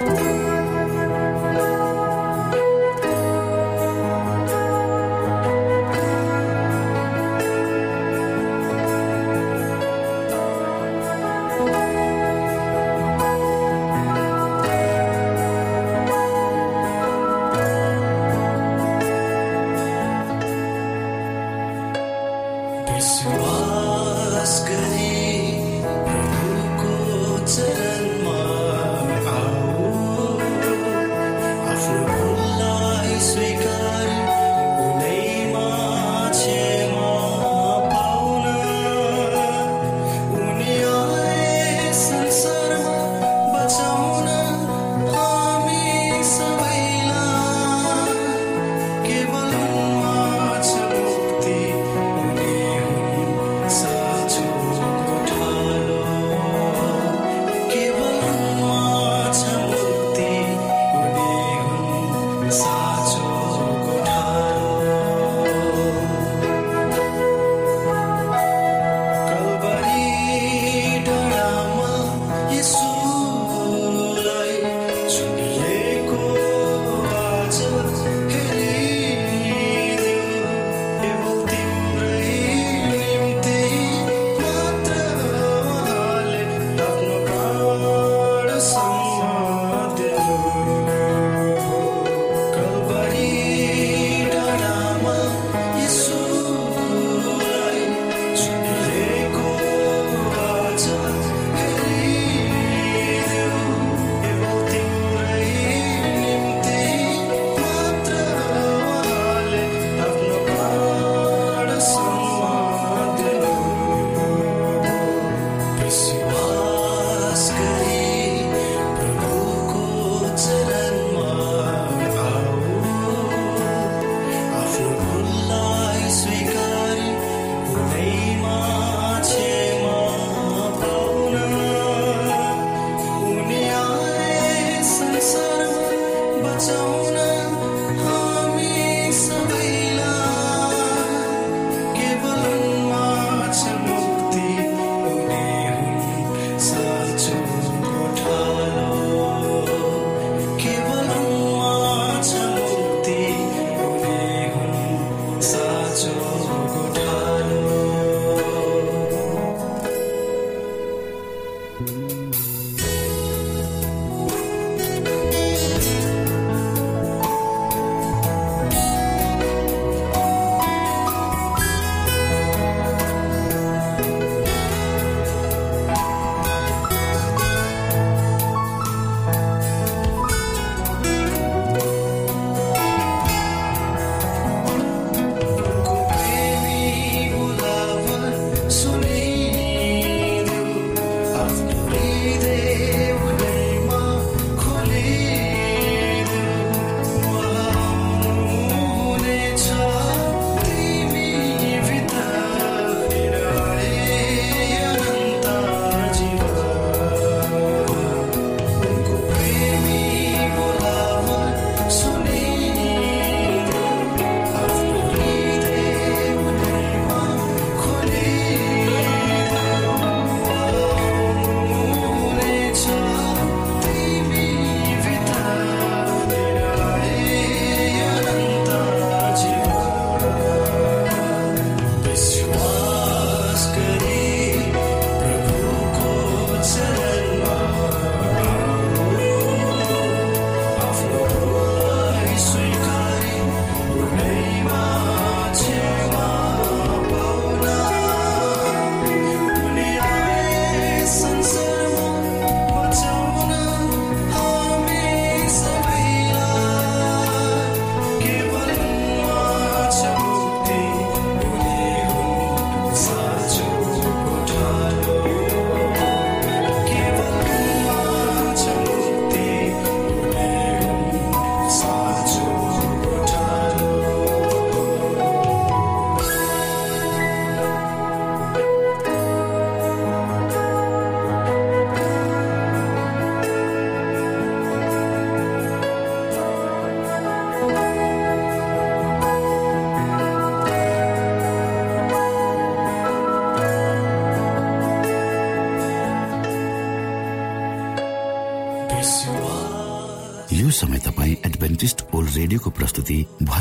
विश्वास गरी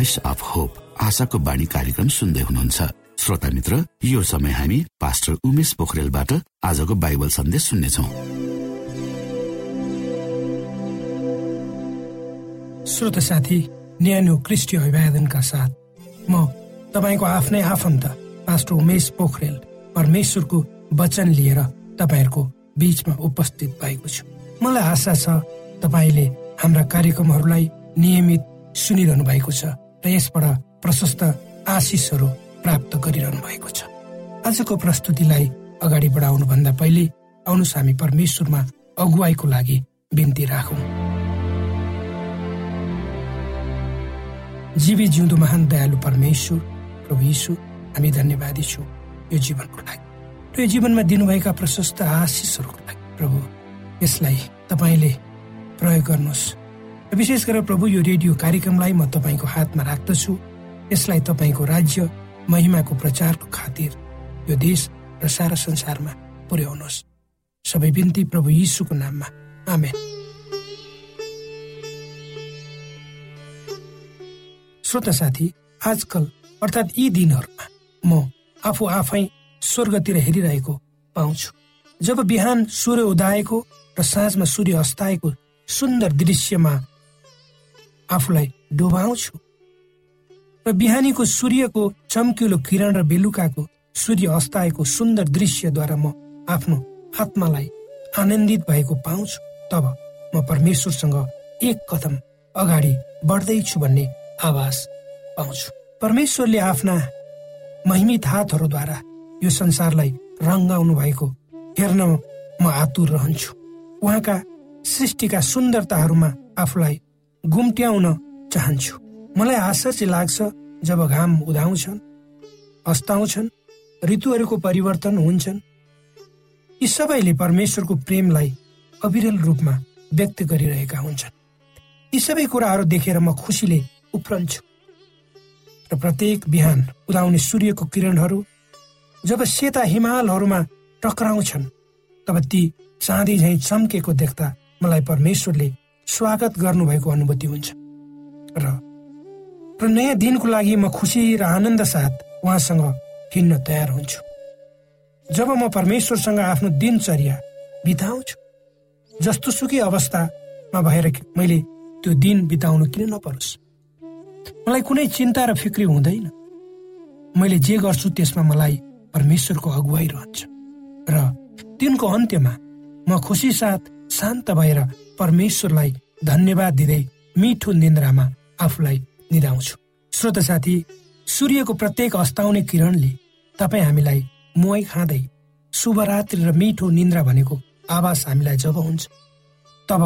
voice of hope आशाको बाणी कार्यक्रम सुन्दै हुनुहुन्छ। श्रोता मित्र यो समय हामी पास्टर उमेश पोखरेलबाट आजको बाइबल सन्देश सुन्नेछौ। श्रोत साथी न्यानो क्रिस्टी अभिवादनका साथ म तपाईँको आफ्नै आफन्त पास्टर उमेश पोखरेल परमेश्वरको वचन लिएर तपाईँहरूको बीचमा उपस्थित भएको छु। मलाई आशा छ तपाईँले हाम्रा कार्यक्रमहरूलाई नियमित सुनिरहनु भएको छ। र यसबाट प्रशस्त आशिषहरू प्राप्त गरिरहनु भएको छ। आजको प्रस्तुतिलाई अगाडि बढाउनु भन्दा पहिले आउनुहोस् हामी परमेश्वरमा अगुवाईको लागि बिन्ती राखौँ। जीवी जिउँदो महान दयालु परमेश्वर प्रभु यीशु हामी धन्यवादी छौँ। यो जीवनको लागि। र यो जीवनमा दिनुभएका प्रशस्त आशिषहरूको लागि प्रभु यसलाई तपाईँले प्रयोग गर्नुहोस्। विशेष गरेर प्रभु यो रेडियो कार्यक्रमलाई म तपाईँको हातमा राख्दछु। यसलाई तपाईँको राज्य महिमाको प्रचारको खातिर यो देश र सारा संसारमा पुर्याउनुहोस्। सबै बिन्ती प्रभु यीशुको नाममा। आमेन। श्रोता साथी आजकल अर्थात् यी दिनहरूमा म आफू आफै स्वर्गतिर हेरिरहेको पाउँछु। जब बिहान सूर्य उदाएको र साँझमा सूर्य अस्ताएको सुन्दर दृश्यमा आफूलाई डुबाउँछु। र बिहानीको सूर्यको चम्किलो किरण र बेलुकाको सूर्य अस्ताएको सुन्दर दृश्यद्वारा म आफ्नो आत्मालाई आनन्दित भएको पाउँछु। तब म परमेश्वरसँग एक कदम अगाडि बढ्दैछु भन्ने आवाज पाउँछु। परमेश्वरले आफ्ना महिमित हातहरूद्वारा यो संसारलाई रङ्गाउनु भएको हेर्न म आतुर रहन्छु। उहाँका सृष्टिका सुन्दरताहरूमा आफूलाई गुम्ट्याउन चाहन्छु। मलाई आश्चर्य लाग्छ जब घाम उदाउँछन् अस्ताउँछन् ऋतुहरूको परिवर्तन हुन्छन् यी सबैले परमेश्वरको प्रेमलाई अविरल रूपमा व्यक्त गरिरहेका हुन्छन्। यी सबै कुराहरू देखेर म खुसीले उफ्रन्छु। र प्रत्येक बिहान उदाउने सूर्यको किरणहरू जब सेता हिमालहरूमा टक्राउँछन् तब ती चाँदी झैँ चम्केको देख्दा मलाई परमेश्वरले स्वागत गर्नुभएको अनुभूति हुन्छ। र र नयाँ दिनको लागि म खुसी र आनन्द साथ उहाँसँग हिँड्न तयार हुन्छु। जब म परमेश्वरसँग आफ्नो दिनचर्या बिताउँछु जस्तो सुकै अवस्थामा भएर मैले त्यो दिन बिताउनु किन नपरोस्? मलाई कुनै चिन्ता र फिक्री हुँदैन। मैले जे गर्छु त्यसमा मलाई परमेश्वरको अगुवाई रहन्छ। र दिनको अन्त्यमा म खुसी साथ शान्त भएर परमेश्वरलाई धन्यवाद दिँदै मिठो निन्द्रामा आफूलाई निधाउँछु। श्रोत साथी सूर्यको प्रत्येक अस्ताउने किरणले तपाईँ हामीलाई मुहाई खाँदै शुभरात्रि र मिठो निन्द्रा भनेको आवाज हामीलाई जब हुन्छ। तब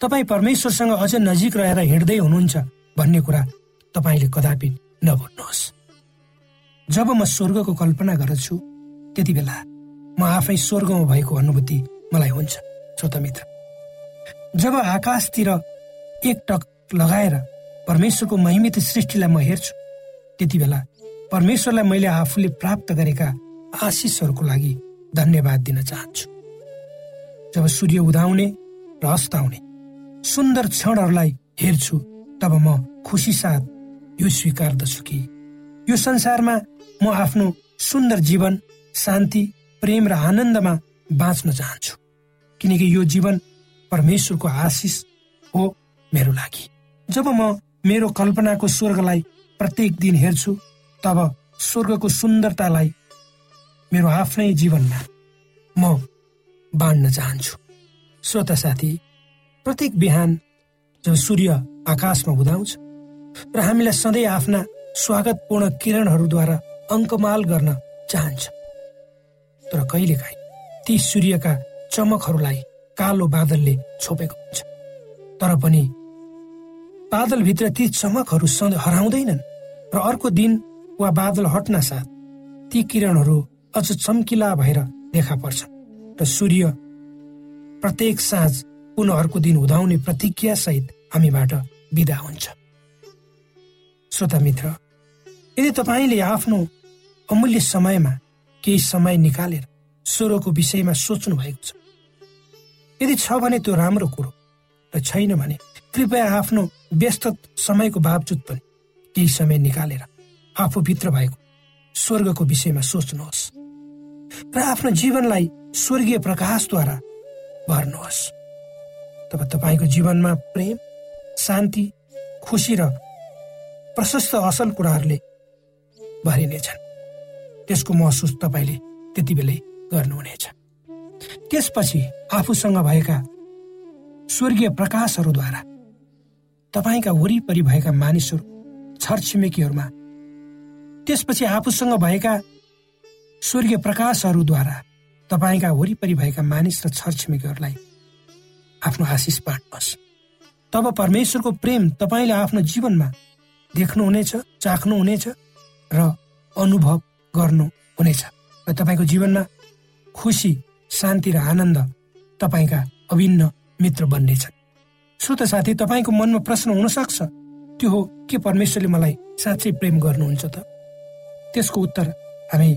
तपाईँ परमेश्वरसँग अझ नजिक रहेर हिँड्दै हुनुहुन्छ भन्ने कुरा तपाईँले कदापि नभुल्नुहोस् जब म स्वर्गको कल्पना गर्छु त्यति बेला म आफै स्वर्गमा भएको अनुभूति मलाई हुन्छ। श्रोता मित्र जब आकाशतिर एक टक लगाएर परमेश्वरको महिमित सृष्टिलाई म हेर्छु त्यति बेला परमेश्वरलाई मैले आफूले प्राप्त गरेका आशिषहरूको लागि धन्यवाद दिन चाहन्छु। जब सूर्य उदाउने र अस्ताउने सुन्दर क्षणहरूलाई हेर्छु तब म खुसी साथ यो स्वीकार्दछु कि यो संसारमा म आफ्नो सुन्दर जीवन शान्ति प्रेम र आनन्दमा बाँच्न चाहन्छु। किनकि यो जीवन परमेश्वरको आशिष हो मेरो लागि। जब म मेरो कल्पनाको स्वर्गलाई प्रत्येक दिन हेर्छु तब स्वर्गको सुन्दरतालाई मेरो आफ्नै जीवनमा म बाँड्न चाहन्छु। श्रोता साथी प्रत्येक बिहान जब सूर्य आकाशमा उदाउँछ र हामीलाई सधैँ आफ्ना स्वागतपूर्ण किरणहरूद्वारा अङ्कमाल गर्न चाहन्छ तर कहिलेकाहीँ ती सूर्यका चमकहरूलाई कालो बादलले छोपेको हुन्छ। तर पनि बादलभित्र ती चमकहरू हराउँदैनन् र अर्को दिन वा बादल हट्न साथ ती किरणहरू अझ चम्किला भएर देखा पर्छन् र सूर्य प्रत्येक साँझ पुनः अर्को दिन उदाउने प्रतिज्ञा सहित हामीबाट विदा हुन्छ। श्रोता मित्र यदि तपाईँले आफ्नो अमूल्य समयमा केही समय निकालेर स्वरको विषयमा सोच्नु भएको छ यदि छ भने त्यो राम्रो कुरो र छैन भने कृपया आफ्नो व्यस्त समयको बावजुद पनि केही समय निकालेर आफूभित्र भएको स्वर्गको विषयमा सोच्नुहोस् र आफ्नो जीवनलाई स्वर्गीय प्रकाशद्वारा भर्नुहोस्। तब तपाईँको जीवनमा प्रेम शान्ति खुसी र प्रशस्त असल कुराहरूले भरिनेछन्। त्यसको महसुस तपाईँले त्यति बेलै गर्नुहुनेछ। त्यसपछि आफूसँग भएका स्वर्गीय प्रकाशहरूद्वारा तपाईँका वरिपरि भएका मानिसहरू छरछिमेकीहरूमा त्यसपछि आफूसँग भएका स्वर्गीय प्रकाशहरूद्वारा तपाईँका वरिपरि भएका मानिस र छरछिमेकीहरूलाई आफ्नो आशिष बाँड्नुहोस् तब परमेश्वरको प्रेम तपाईँले आफ्नो जीवनमा देख्नुहुनेछ चाख्नुहुनेछ र अनुभव गर्नुहुनेछ। र तपाईँको जीवनमा खुसी शान्ति र आनन्द तपाईँका अभिन्न मित्र बन्नेछन्। श्रोत साथी तपाईँको मनमा प्रश्न हुन सक्छ त्यो हो के परमेश्वरले मलाई साँच्चै प्रेम गर्नुहुन्छ त? त्यसको उत्तर हामी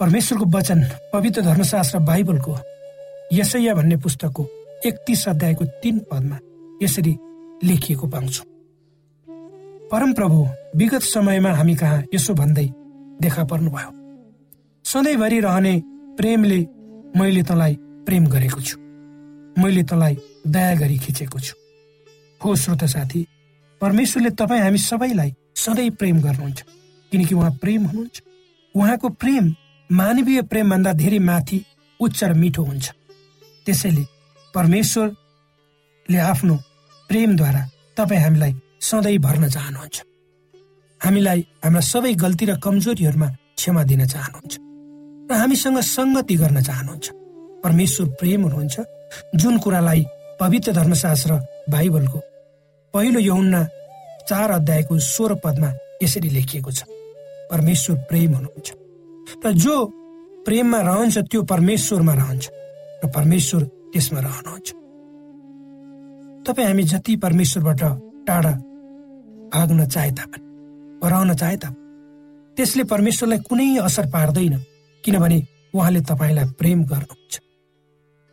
परमेश्वरको वचन पवित्र धर्मशास्त्र बाइबलको यसैया भन्ने पुस्तकको एकतिस अध्यायको तीन पदमा यसरी लेखिएको पाउँछौ। परमप्रभु विगत समयमा हामी कहाँ यसो भन्दै देखा पर्नुभयो। सधैँभरि रहने प्रेमले मैले तँलाई प्रेम गरेको छु। मैले तँलाई दया गरी खिचेको छु। हो श्रोत साथी परमेश्वरले तपाईँ हामी सबैलाई सधैँ प्रेम गर्नुहुन्छ किनकि उहाँ प्रेम हुनुहुन्छ। उहाँको प्रेम मानवीय प्रेमभन्दा धेरै माथि उच्च र मिठो हुन्छ। त्यसैले परमेश्वरले आफ्नो प्रेमद्वारा तपाईँ हामीलाई सधैँ भर्न चाहनुहुन्छ। हामीलाई हाम्रा सबै गल्ती र कमजोरीहरूमा क्षमा दिन चाहनुहुन्छ। र हामीसँग सङ्गति गर्न चाहनुहुन्छ। परमेश्वर प्रेम हुनुहुन्छ। जुन कुरालाई पवित्र धर्मशास्त्र बाइबलको पहिलो यौन्ना चार अध्यायको स्वर पदमा यसरी लेखिएको छ। परमेश्वर प्रेम हुनुहुन्छ। र जो प्रेममा रहन्छ त्यो परमेश्वरमा रहन्छ। र परमेश्वर त्यसमा रहनुहुन्छ। तपाईँ हामी जति परमेश्वरबाट टाढा भाग्न चाहे तापनि हराउन चाहे ताप त्यसले परमेश्वरलाई कुनै असर पार्दैन। किनभने उहाँले तपाईँलाई प्रेम गर्नुहुन्छ।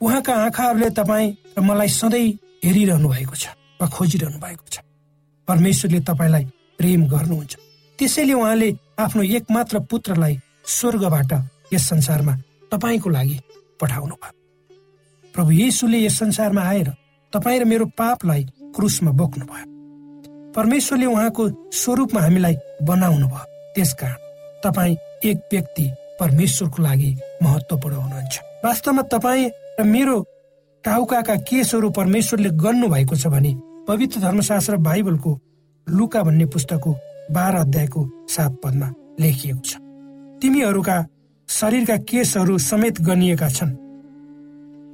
उहाँका आँखाहरूले तपाईँ र मलाई सधैँ हेरिरहनु भएको छ वा खोजिरहनु भएको छ। परमेश्वरले तपाईँलाई प्रेम गर्नुहुन्छ। त्यसैले उहाँले आफ्नो एकमात्र पुत्रलाई स्वर्गबाट यस संसारमा तपाईँको लागि पठाउनु भयो। प्रभु येसुले यस संसारमा आएर तपाईँ र मेरो पापलाई क्रुसमा बोक्नु भयो। परमेश्वरले उहाँको स्वरूपमा हामीलाई बनाउनु भयो। त्यसकारण तपाईँ एक व्यक्ति परमेश्वरको लागि महत्वपूर्ण हुनुहुन्छ। वास्तवमा तपाईँ र मेरो टाउकाका केसहरू परमेश्वरले गर्नु भएको छ भने पवित्र धर्मशास्त्र बाइबलको लुका भन्ने पुस्तकको बाह्र अध्यायको सात पदमा लेखिएको छ। तिमीहरूका शरीरका केसहरू समेत गनिएका छन्।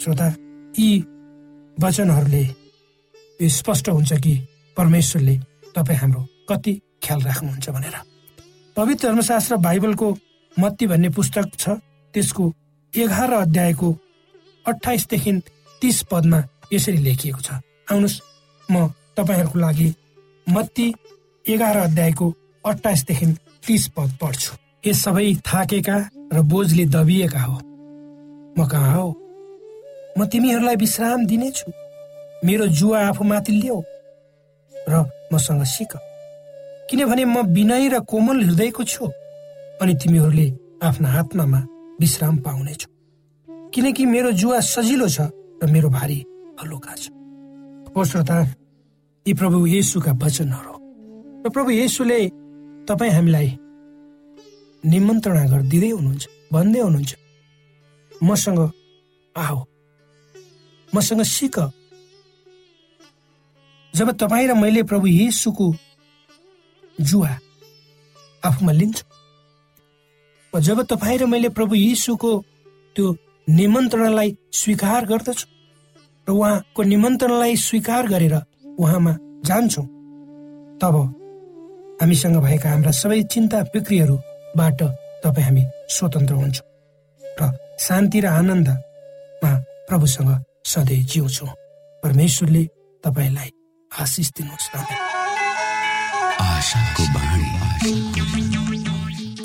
श्रोता यी वचनहरूले स्पष्ट हुन्छ कि परमेश्वरले तपाईँ हाम्रो कति ख्याल राख्नुहुन्छ भनेर। पवित्र धर्मशास्त्र बाइबलको मत्ती भन्ने पुस्तक छ। त्यसको एघार अध्यायको अठाइसदेखि तिस पदमा यसरी लेखिएको छ। आउनुहोस् म तपाईँहरूको लागि मत्ती एघार अध्यायको अठाइसदेखि तिस पद पढ्छु। यो सबै थाकेका र बोझले दबिएका हो। म कहाँ हो? म तिमीहरूलाई विश्राम दिनेछु। मेरो जुवा आफूमाथि ल्याऊ र मसँग सिक। किनभने म विनय र कोमल हृदयको छु। अनि तिमीहरूले आफ्ना आत्मामा विश्राम पाउनेछौ। किनकि मेरो जुवा सजिलो छ र मेरो भारी हलुका छ। हो श्रोता यी प्रभु येसुका वचनहरू। र प्रभु येसुले तपाईँ हामीलाई निमन्त्रणा गरिदिँदै हुनुहुन्छ भन्दै हुनुहुन्छ। मसँग आऊ। मसँग सिक। जब तपाईँ र मैले प्रभु येसुको जुवा आफूमा लिन्छु जब तपाईँ र मैले प्रभु यीशुको त्यो निमन्त्रणालाई स्वीकार गर्दछु र उहाँको निमन्त्रणलाई स्वीकार गरेर उहाँमा जान्छौँ तब हामीसँग भएका हाम्रा सबै चिन्ता बिक्रीहरूबाट तपाईँ हामी स्वतन्त्र हुन्छौँ र शान्ति र आनन्दमा प्रभुसँग सधैँ जिउँछौँ। परमेश्वरले तपाईँलाई आशिष दिनुहोस्।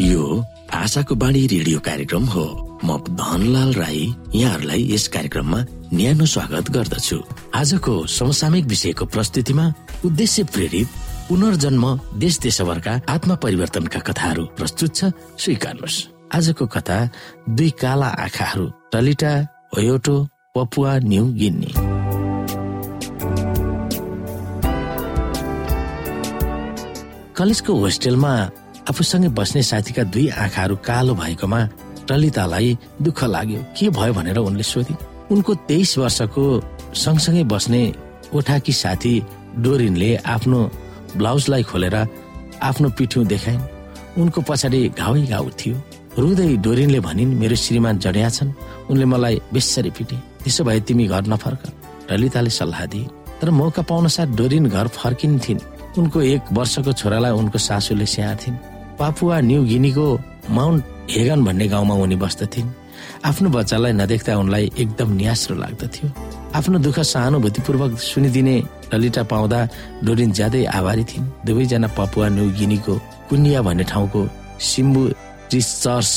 यो आशाको बाणी रेडियो कार्यक्रम हो। म धनलाल राई यहाँहरूलाई यस कार्यक्रममा न्यानो स्वागत गर्दछु। आजको समसामयिक विषयको प्रस्तुतिमा उद्देश्य प्रेरित पुनर्जन्म देश देशभरका आत्मा परिवर्तनका कथाहरू प्रस्तुत छ स्वीकार्नुहोस्। आजको कथा दुई काला आँखाहरू टलिटा ओयोटो पपुवा न्यू गिन्नी। कलेजको होस्टेलमा आफूसँगै बस्ने साथीका दुई आँखाहरू कालो भएकोमा ललितालाई दुःख लाग्यो। के भयो भनेर उनले सोधिन् उनको तेइस वर्षको सँगसँगै बस्ने ओठाकी साथी डोरिनले आफ्नो ब्लाउजलाई खोलेर आफ्नो पिठ्यौँ देखाइन्। उनको पछाडि घाउ घाउ थियो। रुँदै डोरिनले भनिन् मेरो श्रीमान जडिया छन्। उनले मलाई बेसरी पिटे। त्यसो भए तिमी घर नफर्क। ललिताले सल्लाह दिए। तर मौका पाउन साथ डोरिन घर फर्किन्थिन्। उनको एक वर्षको छोरालाई उनको सासूले स्याहार्थिन्। Papua New Guinea Mount Hagen भन्ने गाउँमा उनी बस्दथिन्। आफ्नो बच्चालाई नदेख्दा उनलाई एकदम न्यास्रो लाग्दथ्यो। आफ्नो दुःख सहानुभूतिपूर्वक सुनिदिने ललिता पाउँदा डोरिन ज्यादै आभारी थिइन्। दुवैजना पपुवा न्यू गिनीको कुनिया भन्ने ठाउँको सिम्बु चर्च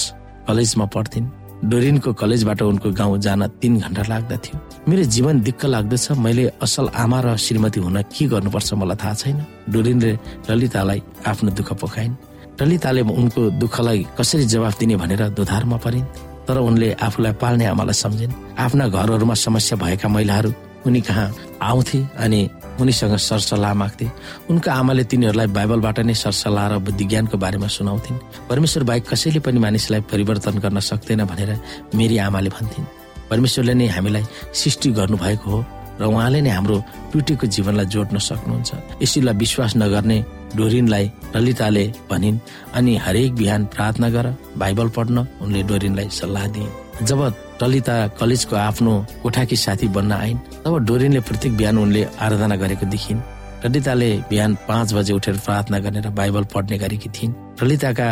कलेजमा पढ्थिन्। डोरिनको कलेजबाट उनको गाउँ जान तीन घन्टा लाग्दथ्यो। मेरो जीवन दिक्क लाग्दछ मैले असल आमा र श्रीमती हुन के गर्नुपर्छ मलाई थाहा छैन। डोरिनले ललितालाई आफ्नो दुःख पोखाइन्। ललिताले उनको दुःखलाई कसरी जवाफ दिने भनेर दुधारमा परिन्? तर उनले आफूलाई पाल्ने आमालाई सम्झिन्। आफ्ना घरहरूमा समस्या भएका महिलाहरू उनी कहाँ आउँथे अनि उनीसँग सरसल्लाह माग्थे। उनको आमाले तिनीहरूलाई बाइबलबाट नै सरसल्लाह र बुद्धि ज्ञानको बारेमा सुनाउँथिन्। परमेश्वर बाहेक कसैले पनि मानिसलाई परिवर्तन गर्न सक्दैन भनेर मेरी आमाले भन्थिन्। परमेश्वरले नै हामीलाई सृष्टि गर्नुभएको हो। र उहाँले नै हाम्रो टुटेको जीवनलाई जोड्न सक्नुहुन्छ। यसैलाई विश्वास नगर्ने डोरिनलाई ललिताले भनिन् अनि हरेक बिहान प्रार्थना गर बाइबल पढ्न। उनले डोरिनलाई सल्लाह दिए जब ललिता कलेजको आफ्नो कोठाकी साथी बन्न आइन् तब डोरिनले प्रत्येक बिहान उनले आराधना गरेको देखिन्। ललिताले बिहान पाँच बजे उठेर प्रार्थना गरेर बाइबल पढ्ने गरेकी थिइन्। ललिताका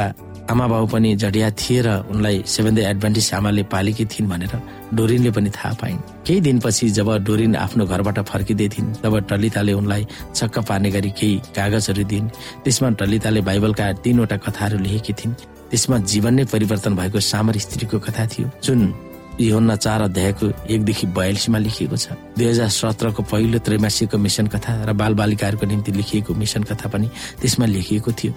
आमा बाबु पनि जडिया थिए र उनलाई सेभेन डे एडभान्टेज आमाले पालेकी थिइन् भनेर डोरिनले पनि थाहा पाइन्। केही दिनपछि जब डोरिन आफ्नो घरबाट फर्किँदै थिइन् तब टलिताले उनलाई छक्क पार्ने गरी केही कागजहरू दिइन्। त्यसमा टलिताले बाइबलका तीनवटा कथाहरू लेखेकी थिइन्। त्यसमा जीवन नै परिवर्तन भएको सामर स्त्रीको कथा थियो जुन योहन्ना चार अध्यायको एकदेखि बयालिसमा लेखिएको छ। दुई हजार सत्रको पहिलो त्रैमासिकको मिसन कथा र बाल बालिकाहरूको निम्ति लेखिएको मिसन कथा पनि त्यसमा लेखिएको थियो।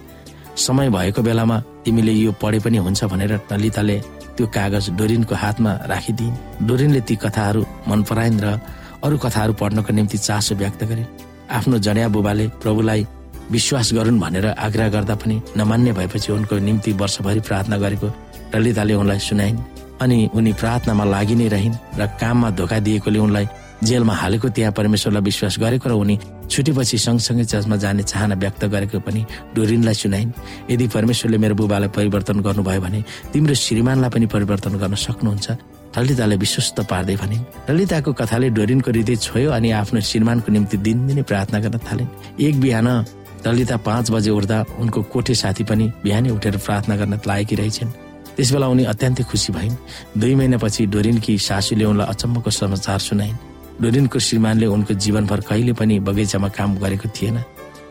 समय भएको बेलामा तिमीले यो पढे पनि हुन्छ भनेर ललिताले त्यो कागज डोरिनको हातमा राखिदिन् डोरिनले ती कथाहरू मन पराइन् र अरू कथाहरू पढ्नको निम्ति चासो व्यक्त गरिन् आफ्नो जड्या बुबाले प्रभुलाई विश्वास गरून् भनेर आग्रह गर्दा पनि नमान्ने भएपछि उनको निम्ति वर्षभरि प्रार्थना गरेको ललिताले उनलाई सुनाइन्। अनि उनी प्रार्थनामा लागि नै रहिन् र काममा धोका दिएकोले उनलाई जेलमा हालेको त्यहाँ परमेश्वरलाई विश्वास गरेको र उनी छुटेपछि सँगसँगै चर्चमा जाने चाहना व्यक्त गरेको पनि डोरिनलाई सुनाइन्। यदि परमेश्वरले मेरो बुबालाई परिवर्तन गर्नुभयो भने तिम्रो श्रीमानलाई पनि परिवर्तन गर्न सक्नुहुन्छ। ललिताले विश्वस्त पार्दै भनिन् ललिताको कथाले डोरिनको हृदय छोयो अनि आफ्नो श्रीमानको निम्ति दिनदिनै प्रार्थना गर्न थालिन्। एक बिहान ललिता पाँच बजे उठ्दा उनको कोठे साथी पनि बिहानै उठेर प्रार्थना गर्न लागेकी रहेछन्। त्यस बेला उनी अत्यन्तै खुसी भइन्। दुई महिनापछि डोरिनकी सासूले उनलाई अचम्मको समाचार सुनाइन्। डोरिनको श्रीमानले उनको जीवनभर कहिले पनि बगैँचामा काम गरेको थिएन।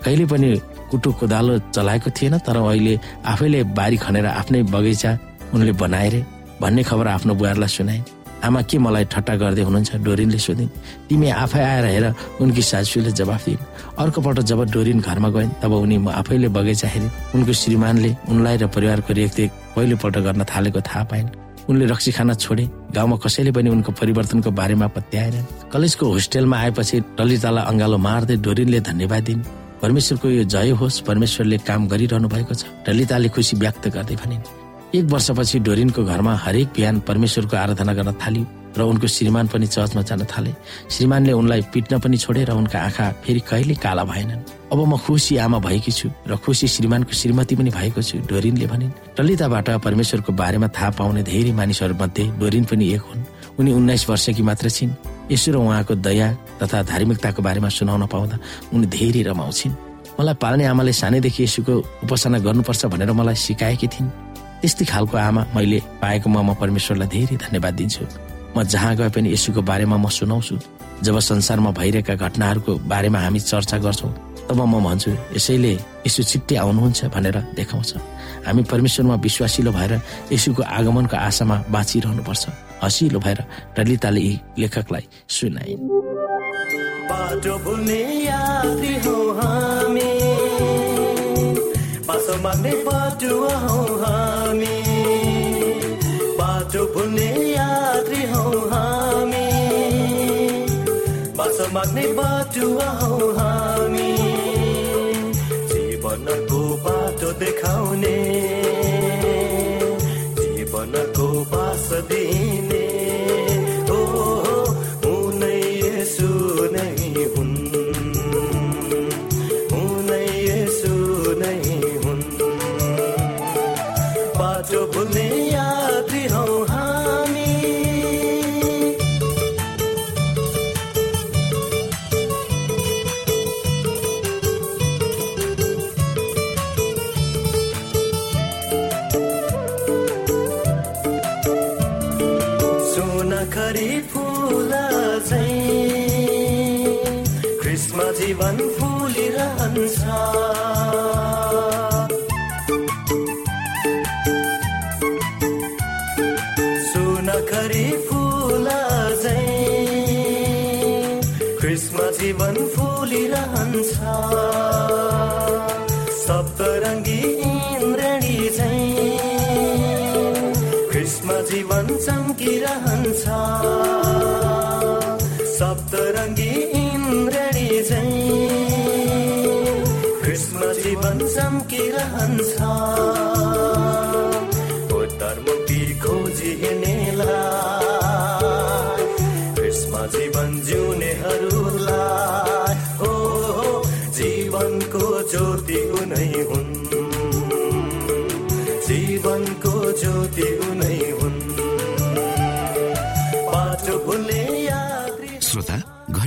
कहिले पनि कुटो कोदालो चलाएको थिएन तर अहिले आफैले बारी खनेर आफ्नै बगैँचा उनले बनाएर भन्ने खबर आफ्नो बुहारलाई सुनाए। आमा के मलाई ठट्टा गर्दै हुनुहुन्छ डोरिनले सोधिन्। तिमी आफै आएर हेर उनकी सासूले जवाफ दिइन् अर्कोपल्ट जब डोरिन घरमा गइन् तब उनी आफैले बगैँचा हेरिन् उनको श्रीमानले उनलाई र परिवारको रेखदेख पहिलोपल्ट गर्न थालेको थाहा पाइन्। उनले रक्सी खान छोडे। गाउँमा कसैले पनि उनको परिवर्तनको बारेमा पत्याएन। कलेजको होस्टेलमा आएपछि ललितालाई अङ्गालो मार्दै डोरिनले धन्यवाद दिन्। परमेश्वरको यो जय होस् परमेश्वरले काम गरिरहनु भएको छ। ललिताले खुसी व्यक्त गर्दै भनिन् एक वर्षपछि डोरिनको घरमा हरेक बिहान परमेश्वरको आराधना गर्न थाल्यो र उनको श्रीमान पनि चर्चमा जान थाले। श्रीमानले उनलाई पिट्न पनि छोडे र उनका आँखा फेरि कहिले काला भएनन्। अब म खुसी आमा भएकी छु र खुसी श्रीमानको श्रीमती पनि भएको छु डोरिनले भनिन्। ललिताबाट परमेश्वरको बारेमा थाहा पाउने धेरै मानिसहरू मध्ये डोरिन पनि एक हुन्। उनी उन्नाइस वर्षकी मात्र छिन्। यसो र उहाँको दया तथा धार्मिकताको बारेमा सुनाउन पाउँदा उनी धेरै रमाउँछिन्। मलाई पाल्ने आमाले सानैदेखि यसुको उपासना गर्नुपर्छ भनेर मलाई सिकाएकी थिइन्। त्यस्तै खालको आमा मैले पाएकोमा म परमेश्वरलाई धेरै धन्यवाद दिन्छु। म जहाँ गए पनि यसुको बारेमा म सुनाउँछु। जब संसारमा भइरहेका घटनाहरूको बारेमा हामी चर्चा गर्छौँ तब म भन्छु यसैले यसो छिट्टै आउनुहुन्छ भनेर देखाउँछ। हामी परमेश्वरमा विश्वासिलो भएर यसुको आगमनको आशामा बाँचिरहनुपर्छ। हसिलो भएर ललिताले यी लेखकलाई सुनाइन् बाटो बाटुवा हौ जीवनको बाटो देखाउने। जीवनको बास दिने जीवन चम्किरहन्छ। सप्तरङ्गी इन्द्रणी चाहिँ कृष्ण जीवन चम्किरहन्छ। उत्तर मुक्ति खोजी हिँड्नेलाई कृष्ण जीवन जिउनेहरूलाई ज्योति उनै हुन्